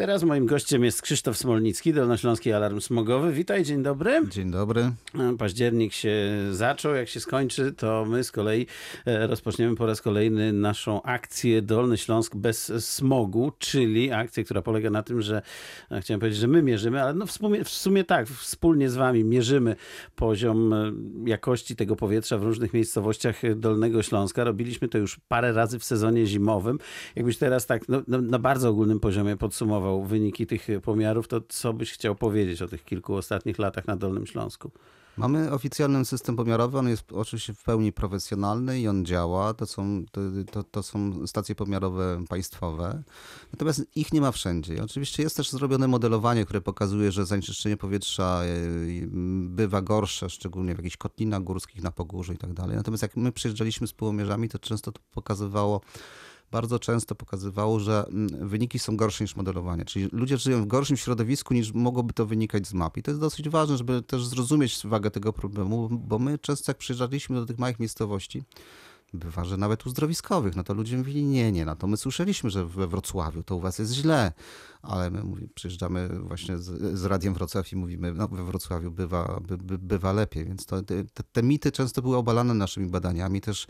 Teraz moim gościem jest Krzysztof Smolnicki, Dolnośląski Alarm Smogowy. Witaj, dzień dobry. Dzień dobry. Październik się zaczął, jak się skończy, to my z kolei e, rozpoczniemy po raz kolejny naszą akcję Dolny Śląsk bez smogu, czyli akcję, która polega na tym, że no, chciałem powiedzieć, że my mierzymy, ale no w, sumie, w sumie tak, wspólnie z wami mierzymy poziom e, jakości tego powietrza w różnych miejscowościach Dolnego Śląska. Robiliśmy to już parę razy w sezonie zimowym. Jakbyś teraz tak no, no, na bardzo ogólnym poziomie podsumował wyniki tych pomiarów, to co byś chciał powiedzieć o tych kilku ostatnich latach na Dolnym Śląsku? Mamy oficjalny system pomiarowy, on jest oczywiście w pełni profesjonalny i on działa. To są, to, to, to są stacje pomiarowe państwowe, natomiast ich nie ma wszędzie. Oczywiście jest też zrobione modelowanie, które pokazuje, że zanieczyszczenie powietrza e, bywa gorsze, szczególnie w jakichś kotlinach górskich na Pogórzu i tak dalej. Natomiast jak my przyjeżdżaliśmy z połomierzami, to często to pokazywało bardzo często pokazywało, że mm, wyniki są gorsze niż modelowanie. Czyli ludzie żyją w gorszym środowisku niż mogłoby to wynikać z map. I to jest dosyć ważne, żeby też zrozumieć wagę tego problemu, bo my często jak przyjeżdżaliśmy do tych małych miejscowości, bywa, że nawet uzdrowiskowych, no to ludzie mówili nie, nie, no to my słyszeliśmy, że we Wrocławiu to u was jest źle, ale my mówi, przyjeżdżamy właśnie z, z Radiem Wrocław i mówimy, no we Wrocławiu bywa, by, by, bywa lepiej, więc to, te, te, mity często były obalane naszymi badaniami. Też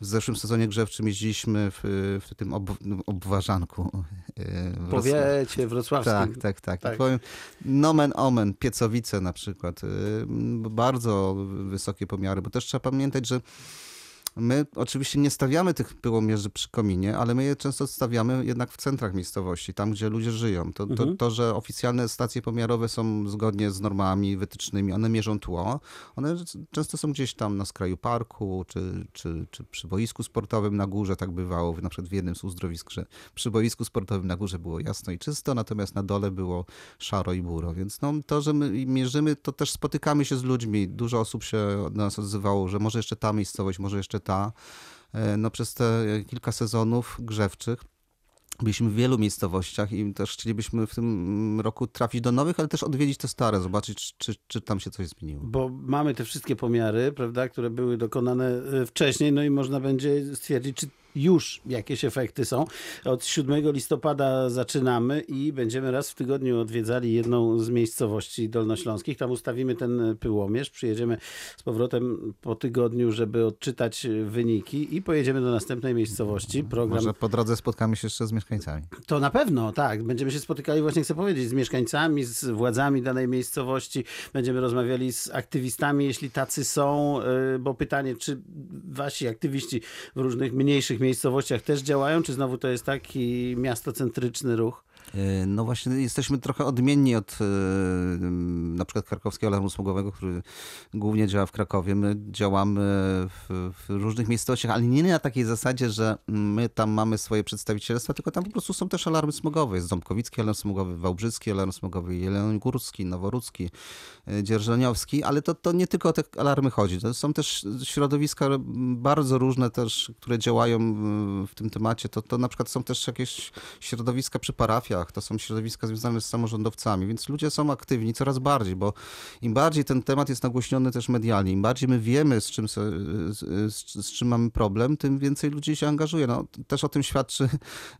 w zeszłym sezonie grzewczym jeździliśmy w, w tym ob, obważanku. E, Powiecie wrocławskim. Tak, tak, tak. tak. I powiem, nomen omen, Piecowice na przykład, y, bardzo wysokie pomiary, bo też trzeba pamiętać, że My oczywiście nie stawiamy tych pyłomierzy przy kominie, ale my je często stawiamy jednak w centrach miejscowości, tam gdzie ludzie żyją. To, to, mhm. to, że oficjalne stacje pomiarowe są zgodnie z normami wytycznymi, one mierzą tło, one często są gdzieś tam na skraju parku, czy, czy, czy przy boisku sportowym na górze, tak bywało, na przykład w jednym z uzdrowisk, że przy boisku sportowym na górze było jasno i czysto, natomiast na dole było szaro i buro, więc no, to, że my mierzymy, to też spotykamy się z ludźmi. Dużo osób się do nas odzywało, że może jeszcze ta miejscowość, może jeszcze ta. E, no, przez te kilka sezonów grzewczych Byliśmy w wielu miejscowościach i też chcielibyśmy w tym roku trafić do nowych, ale też odwiedzić te stare, zobaczyć, czy, czy tam się coś zmieniło. Bo mamy te wszystkie pomiary, prawda, które były dokonane e, wcześniej, no i można będzie stwierdzić, czy już jakieś efekty są. Od 7 listopada zaczynamy i będziemy raz w tygodniu odwiedzali jedną z miejscowości dolnośląskich. Tam ustawimy ten pyłomierz, przyjedziemy z powrotem po tygodniu, żeby odczytać wyniki i pojedziemy do następnej miejscowości. Program... Może po drodze spotkamy się jeszcze z mieszkańcami. To na pewno, tak. Będziemy się spotykali, właśnie chcę powiedzieć, z mieszkańcami, z władzami danej miejscowości. Będziemy rozmawiali z aktywistami, jeśli tacy są, y, bo pytanie, czy wasi aktywiści w różnych mniejszych miejscowościach też działają, czy znowu to jest taki miastocentryczny ruch? E, no właśnie, jesteśmy trochę odmienni od e, na przykład krakowskiego alarmu smogowego, który głównie działa w Krakowie. My działamy w, w, różnych miejscowościach, ale nie na takiej zasadzie, że my tam mamy swoje przedstawicielstwa, tylko tam po prostu są też alarmy smogowe. Jest Ząbkowicki alarm smogowy, Wałbrzyski alarm smogowy, Jeleniogórski, Noworudzki, e, Dzierżoniowski, ale to, to nie tylko o te alarmy chodzi. To są też środowiska bardzo różne też, które działają w tym temacie. To, to na przykład są też jakieś środowiska przy parafiach, to są środowiska związane z samorządowcami, więc ludzie są aktywni coraz bardziej, bo im bardziej ten temat jest nagłośniony też medialnie, im bardziej my wiemy, z czym, z, z, z czym mamy problem, tym więcej ludzi się angażuje. No, też o tym świadczy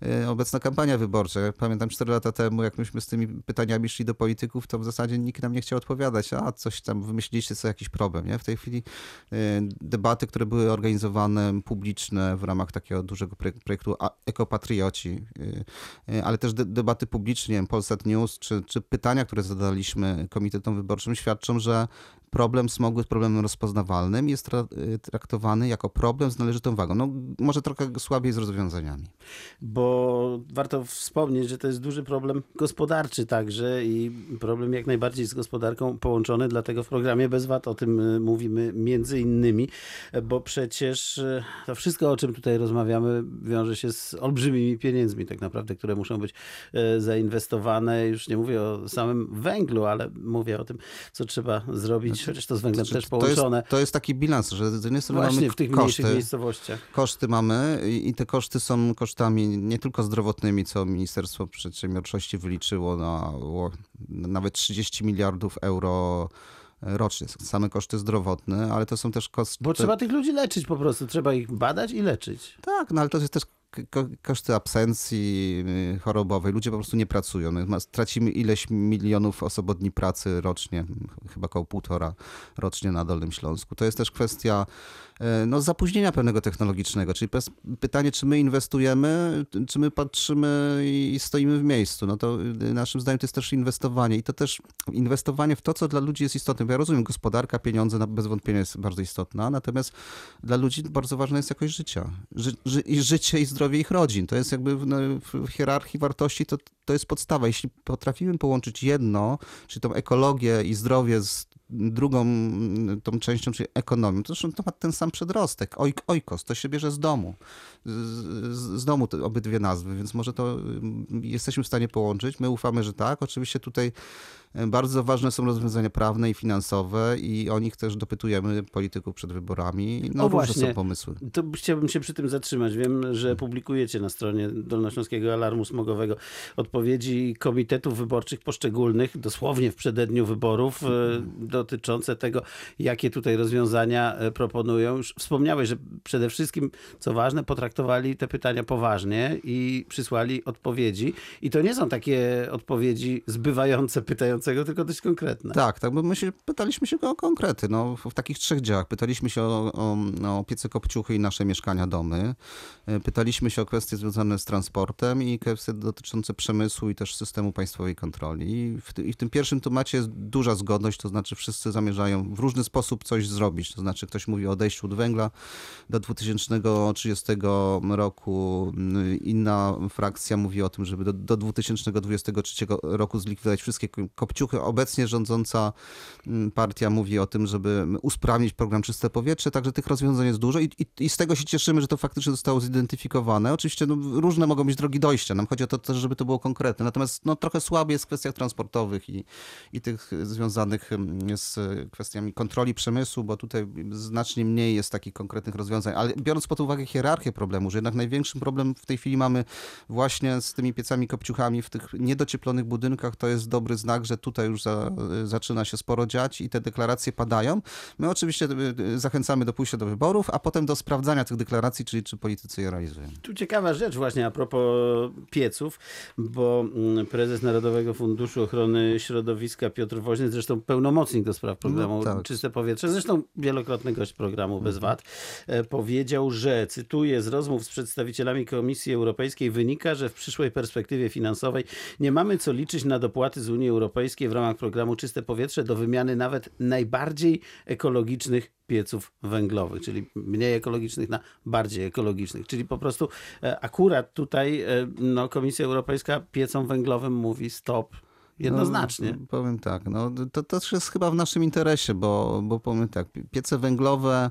e, obecna kampania wyborcza. Ja pamiętam 4 lata temu, jak myśmy z tymi pytaniami szli do polityków, to w zasadzie nikt nam nie chciał odpowiadać, a coś tam wymyśliliście co jakiś problem. Nie? W tej chwili e, debaty, które były organizowane publiczne w ramach takiego dużego projektu Ekopatrioci, e, ale też debaty debaty publicznie, Polsat News, czy, czy pytania, które zadaliśmy komitetom wyborczym, świadczą, że problem smogu jest problemem rozpoznawalnym jest y, traktowany jako problem z należytą wagą. No, może trochę słabiej z rozwiązaniami. Bo warto wspomnieć, że to jest duży problem gospodarczy także i problem jak najbardziej z gospodarką połączony, dlatego w programie Bez VAT o tym y, mówimy między innymi, bo przecież y, to wszystko, o czym tutaj rozmawiamy, wiąże się z olbrzymimi pieniędzmi tak naprawdę, które muszą być zainwestowane. Już nie mówię o samym węglu, ale mówię o tym, co trzeba zrobić Chociaż to z węglem znaczy, też połączone. To jest, to jest, taki bilans, że z jednej strony Właśnie mamy w tych koszty, mniejszych miejscowościach. Koszty mamy i te koszty są kosztami nie tylko zdrowotnymi, co Ministerstwo Przedsiębiorczości wyliczyło na nawet 30 miliardów euro rocznie. Same koszty zdrowotne, ale to są też koszty... Bo trzeba tych ludzi leczyć po prostu, trzeba ich badać i leczyć. Tak, no ale to jest też koszty absencji y, chorobowej. Ludzie po prostu nie pracują. Tracimy ileś milionów osobo dni pracy rocznie, ch- chyba około półtora rocznie na Dolnym Śląsku. To jest też kwestia no, zapóźnienia pewnego technologicznego, czyli pytanie, czy my inwestujemy, czy my patrzymy i stoimy w miejscu. No to y, naszym zdaniem to jest też inwestowanie i to też inwestowanie w to, co dla ludzi jest istotne. Bo ja rozumiem, gospodarka, pieniądze bez wątpienia jest bardzo istotna, natomiast dla ludzi bardzo ważna jest jakość życia. Ży, ży, I życie i zdrowie ich rodzin. To jest jakby w, no, w hierarchii wartości, to, to jest podstawa. Jeśli potrafimy połączyć jedno, czyli tą ekologię i zdrowie z drugą mm, tą częścią, czyli ekonomią, to zresztą to ma ten sam przedrostek. Oj, ojkos, to się bierze z domu. Z, z, domu te obydwie nazwy, więc może to mm, jesteśmy w stanie połączyć. My ufamy, że tak. Oczywiście tutaj bardzo ważne są rozwiązania prawne i finansowe i o nich też dopytujemy polityków przed wyborami. No O, właśnie. są pomysły. To chciałbym się przy tym zatrzymać. Wiem, że publikujecie na stronie Dolnośląskiego Alarmu Smogowego odpowiedzi komitetów wyborczych poszczególnych, dosłownie w przededniu wyborów, e, dotyczące tego, jakie tutaj rozwiązania e, proponują. Już wspomniałeś, że przede wszystkim, co ważne, potraktowali te pytania poważnie i przysłali odpowiedzi. I to nie są takie odpowiedzi zbywające pytającego, tylko dość konkretne. Tak, tak, bo my się, pytaliśmy się o konkrety, no, w, takich trzech działach. Pytaliśmy się o, o, no, o piece kopciuchy i nasze mieszkania, domy. E, Pytaliśmy się o kwestie związane z transportem i kwestie dotyczące przemysłu i też systemu państwowej kontroli. I w, I w tym pierwszym temacie jest duża zgodność, to znaczy wszyscy zamierzają w różny sposób coś zrobić. To znaczy ktoś mówi o odejściu od węgla do 2030 roku, inna frakcja mówi o tym, żeby do, do 2023 roku zlikwidować wszystkie ko- kopciuchy. Obecnie rządząca mm, partia mówi o tym, żeby usprawnić program Czyste Powietrze, także tych rozwiązań jest dużo i, i, i z tego się cieszymy, że to faktycznie zostało zidentyfikowane. Oczywiście no, różne mogą być drogi dojścia, nam chodzi o to też, żeby to było konkretne, natomiast no, trochę słabiej jest w kwestiach transportowych i, i tych związanych mm, z kwestiami kontroli przemysłu, bo tutaj znacznie mniej jest takich konkretnych rozwiązań, ale biorąc pod uwagę hierarchię problemu, że jednak największym problem w tej chwili mamy właśnie z tymi piecami kopciuchami w tych niedocieplonych budynkach, to jest dobry znak, że tutaj już za, zaczyna się sporo dziać i te deklaracje padają. My oczywiście y, zachęcamy do pójścia do wyborów, a potem do sprawdzania tych deklaracji, czyli czy politycy je realizują. Tu ciekawa rzecz właśnie a propos pieców, bo mm, prezes Narodowego Funduszu Ochrony Środowiska Piotr Woźny, zresztą pełnomocnik do spraw programu No, tak. Czyste Powietrze, zresztą wielokrotny gość programu Bez Wad, e, powiedział, że, cytuję, z rozmów z przedstawicielami Komisji Europejskiej wynika, że w przyszłej perspektywie finansowej nie mamy co liczyć na dopłaty z Unii Europejskiej w ramach programu Czyste Powietrze do wymiany nawet najbardziej ekologicznych pieców węglowych, czyli mniej ekologicznych na bardziej ekologicznych. Czyli po prostu e, akurat tutaj e, no, Komisja Europejska piecom węglowym mówi stop jednoznacznie. No, powiem tak, no, to, to też jest chyba w naszym interesie, bo, bo powiem tak, piece węglowe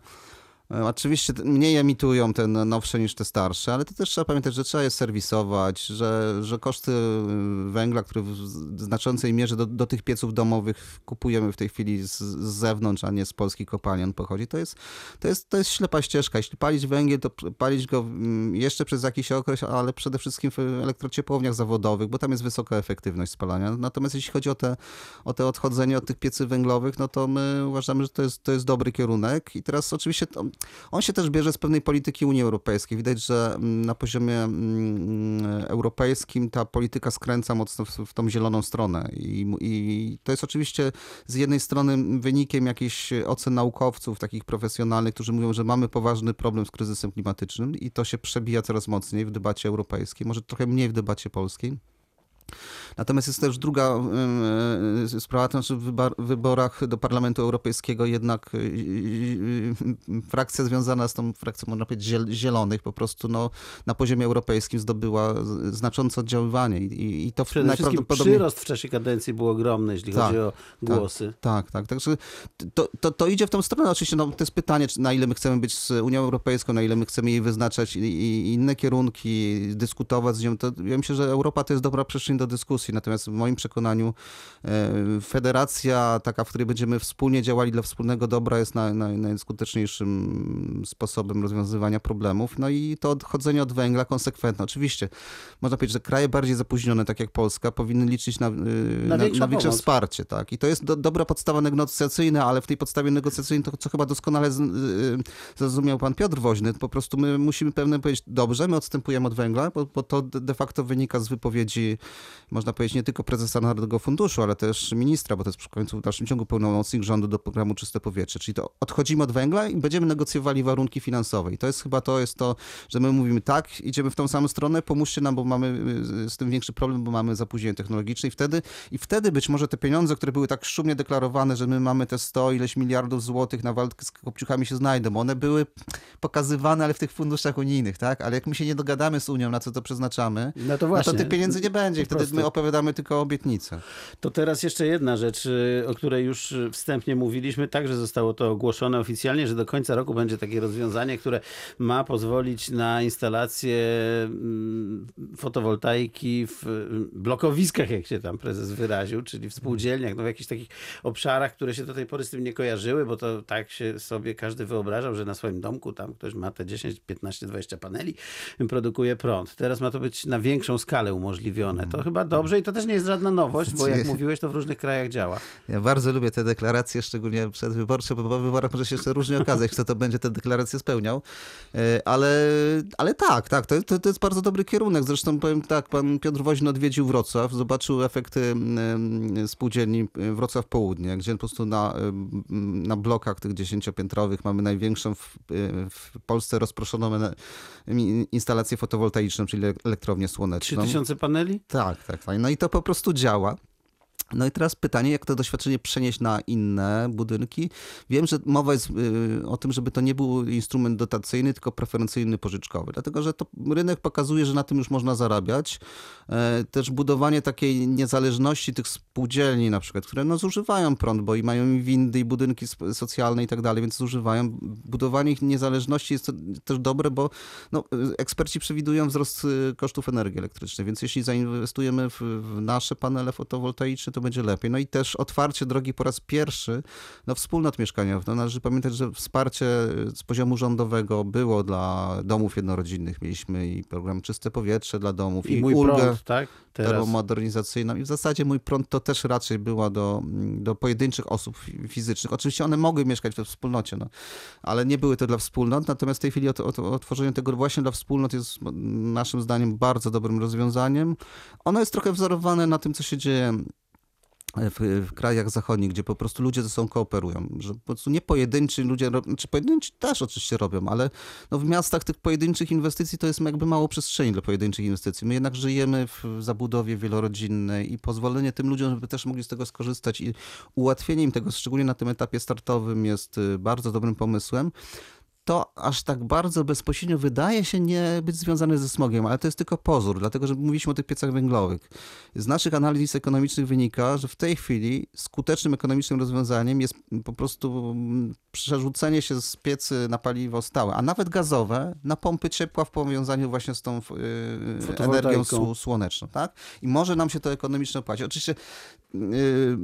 oczywiście mniej emitują te nowsze niż te starsze, ale to też trzeba pamiętać, że trzeba je serwisować, że, że koszty y, węgla, które w znaczącej mierze do, do tych pieców domowych kupujemy w tej chwili z, z zewnątrz, a nie z polskich kopalni on pochodzi, to jest, to, jest, to jest ślepa ścieżka. Jeśli palić węgiel, to palić go mm, jeszcze przez jakiś okres, ale przede wszystkim w elektrociepłowniach zawodowych, bo tam jest wysoka efektywność spalania. Natomiast jeśli chodzi o te, o te odchodzenie od tych piecy węglowych, no to my uważamy, że to jest, to jest dobry kierunek. I teraz oczywiście to, on się też bierze z pewnej polityki Unii Europejskiej. Widać, że mm, na poziomie mm, europejskim ta polityka skręca mocno w, tą zieloną stronę. I, I to jest oczywiście z jednej strony wynikiem jakichś ocen naukowców, takich profesjonalnych, którzy mówią, że mamy poważny problem z kryzysem klimatycznym i to się przebija coraz mocniej w debacie europejskiej, może trochę mniej w debacie polskiej. Natomiast jest też druga y, sprawa, to znaczy w wyborach do Parlamentu Europejskiego jednak y, frakcja związana z tą frakcją, można powiedzieć, ziel- zielonych po prostu no, na poziomie europejskim zdobyła znaczące oddziaływanie i, i- to Przede najprawdopodobniej... przyrost w czasie kadencji był ogromny, jeśli Tak, chodzi o głosy. Tak, tak. Także to, to, to idzie w tą stronę. Oczywiście no, to jest pytanie, na ile my chcemy być z Unią Europejską, na ile my chcemy jej wyznaczać i, i inne kierunki, dyskutować z nią. To ja myślę, że Europa to jest dobra przestrzeń przestrzeń do dyskusji. Natomiast w moim przekonaniu e, federacja taka, w której będziemy wspólnie działali dla wspólnego dobra jest naj, naj, najskuteczniejszym sposobem rozwiązywania problemów. No i to odchodzenie od węgla konsekwentne. Oczywiście można powiedzieć, że kraje bardziej zapóźnione, tak jak Polska, powinny liczyć na, y, na, na, większą większe wsparcie. Tak? I to jest do, dobra podstawa negocjacyjna, ale w tej podstawie negocjacyjnej, to co chyba doskonale z, y, zrozumiał pan Piotr Woźny, po prostu my musimy pewne powiedzieć, dobrze, my odstępujemy od węgla, bo, bo to de facto wynika z wypowiedzi, można powiedzieć, nie tylko prezesa Narodowego Funduszu, ale też ministra, bo to jest w końcu w dalszym ciągu pełnomocnik rządu do programu Czyste Powietrze. Czyli to odchodzimy od węgla i będziemy negocjowali warunki finansowe. I to jest chyba to, jest to, że my mówimy tak, idziemy w tą samą stronę, pomóżcie nam, bo mamy y, z tym większy problem, bo mamy zapóźnienie technologiczne i wtedy, i wtedy być może te pieniądze, które były tak szumnie deklarowane, że my mamy te 100 ileś miliardów złotych na walkę z kopciuchami się znajdą. One były pokazywane, ale w tych funduszach unijnych, tak? Ale jak my się nie dogadamy z Unią, na co to przeznaczamy, No to no właśnie. to tych pieniędzy nie będzie. Wtedy my opowiadamy tylko o obietnicach. To teraz jeszcze jedna rzecz, y, o której już y, wstępnie mówiliśmy. Także zostało to ogłoszone oficjalnie, że do końca roku będzie takie rozwiązanie, które ma pozwolić na instalację mm, fotowoltaiki w y, blokowiskach, jak się tam prezes wyraził, czyli w spółdzielniach, no w jakichś takich obszarach, które się do tej pory z tym nie kojarzyły, bo to tak się sobie każdy wyobrażał, że na swoim domku tam ktoś ma te 10, 15, 20 paneli, produkuje prąd. Teraz ma to być na większą skalę umożliwione. To chyba dobrze i to też nie jest żadna nowość, bo jak mówiłeś, to w różnych krajach działa. Ja bardzo lubię te deklaracje, szczególnie przedwyborcze, bo po wyborach może się jeszcze różnie okazać, kto to będzie te deklaracje spełniał. E, Ale, ale tak, tak, to, to, to jest bardzo dobry kierunek. Zresztą powiem tak, pan Piotr Woźny odwiedził Wrocław, zobaczył efekty spółdzielni Wrocław Południe, gdzie po prostu na, na blokach tych dziesięciopiętrowych mamy największą w, w Polsce rozproszoną instalację fotowoltaiczną, czyli elektrownię słoneczną. 3000 paneli? Tak, tak, tak. No i to po prostu działa. No i teraz pytanie, jak to doświadczenie przenieść na inne budynki. Wiem, że mowa jest y, o tym, żeby to nie był instrument dotacyjny, tylko preferencyjny pożyczkowy, dlatego że to rynek pokazuje, że na tym już można zarabiać. E, Też budowanie takiej niezależności tych spółdzielni na przykład, które no zużywają prąd, bo i mają i windy, i budynki socjalne i tak dalej, więc zużywają. Budowanie ich niezależności jest też dobre, bo no, eksperci przewidują wzrost y, kosztów energii elektrycznej, więc jeśli zainwestujemy w nasze panele fotowoltaiczne, to będzie lepiej. No i też otwarcie drogi po raz pierwszy no, wspólnot mieszkaniowych. No, należy pamiętać, że wsparcie z poziomu rządowego było dla domów jednorodzinnych. Mieliśmy i program Czyste Powietrze dla domów, I i, mój ulgę prąd, tak? Termomodernizacyjną. I w zasadzie mój prąd to też raczej była do, do pojedynczych osób fi- fizycznych. Oczywiście one mogły mieszkać we wspólnocie, no, ale nie były to dla wspólnot. Natomiast w tej chwili ot- ot- otworzenie tego właśnie dla wspólnot jest naszym zdaniem bardzo dobrym rozwiązaniem. Ono jest trochę wzorowane na tym, co się dzieje w, w krajach zachodnich, gdzie po prostu ludzie ze sobą kooperują, że po prostu nie pojedynczy ludzie, czy pojedynczy też oczywiście robią, ale no w miastach tych pojedynczych inwestycji to jest jakby mało przestrzeni dla pojedynczych inwestycji. My jednak żyjemy w zabudowie wielorodzinnej i pozwolenie tym ludziom, żeby też mogli z tego skorzystać i ułatwienie im tego, szczególnie na tym etapie startowym jest y, bardzo dobrym pomysłem to aż tak bardzo bezpośrednio wydaje się nie być związane ze smogiem, ale to jest tylko pozór, dlatego że mówiliśmy o tych piecach węglowych. Z naszych analiz ekonomicznych wynika, że w tej chwili skutecznym ekonomicznym rozwiązaniem jest po prostu mm, przerzucenie się z piecy na paliwo stałe, a nawet gazowe, na pompy ciepła w powiązaniu właśnie z tą yy, energią sł- słoneczną. Tak? I może nam się to ekonomicznie opłacić. Oczywiście Yy,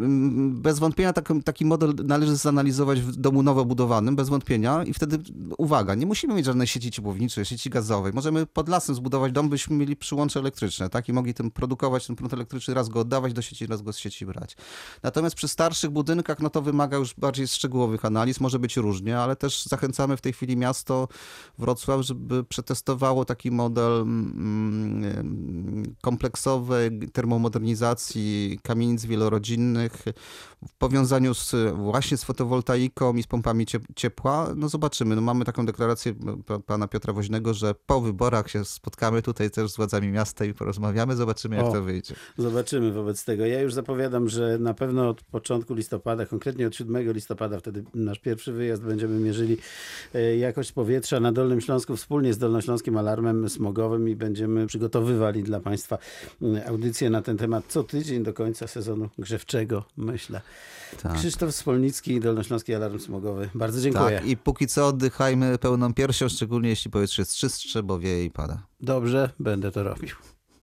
bez wątpienia taki, taki model należy zanalizować w domu nowo budowanym, bez wątpienia i wtedy, uwaga, nie musimy mieć żadnej sieci ciepłowniczej, sieci gazowej. Możemy pod lasem zbudować dom, byśmy mieli przyłącze elektryczne, tak? I mogli tym produkować ten prąd elektryczny, raz go oddawać do sieci, raz go z sieci brać. Natomiast przy starszych budynkach, no to wymaga już bardziej szczegółowych analiz, może być różnie, ale też zachęcamy w tej chwili miasto Wrocław, żeby przetestowało taki model mm, kompleksowej termomodernizacji kamienic wielorodzinnych w powiązaniu z, właśnie z fotowoltaiką i z pompami cie- ciepła. No zobaczymy. No mamy taką deklarację pa- pana Piotra Woźnego, że po wyborach się spotkamy tutaj też z władzami miasta i porozmawiamy. Zobaczymy, jak O. to wyjdzie. Zobaczymy wobec tego. Ja już zapowiadam, że na pewno od początku listopada, konkretnie od 7 listopada, wtedy nasz pierwszy wyjazd, będziemy mierzyli e, jakość powietrza na Dolnym Śląsku wspólnie z Dolnośląskim Alarmem Smogowym i będziemy przygotowywali dla Państwa mm, audycję na ten temat co tydzień do końca sezonu grzewczego, myślę. Tak. Krzysztof Spolnicki, Dolnośląski Alarm Smogowy. Bardzo dziękuję. Tak, i póki co oddychajmy pełną piersią, szczególnie jeśli powietrze jest czystsze, bo wieje i pada. Dobrze, będę to robił.